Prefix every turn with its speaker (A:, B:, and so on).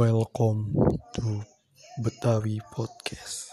A: Welcome to Betawi Podcast.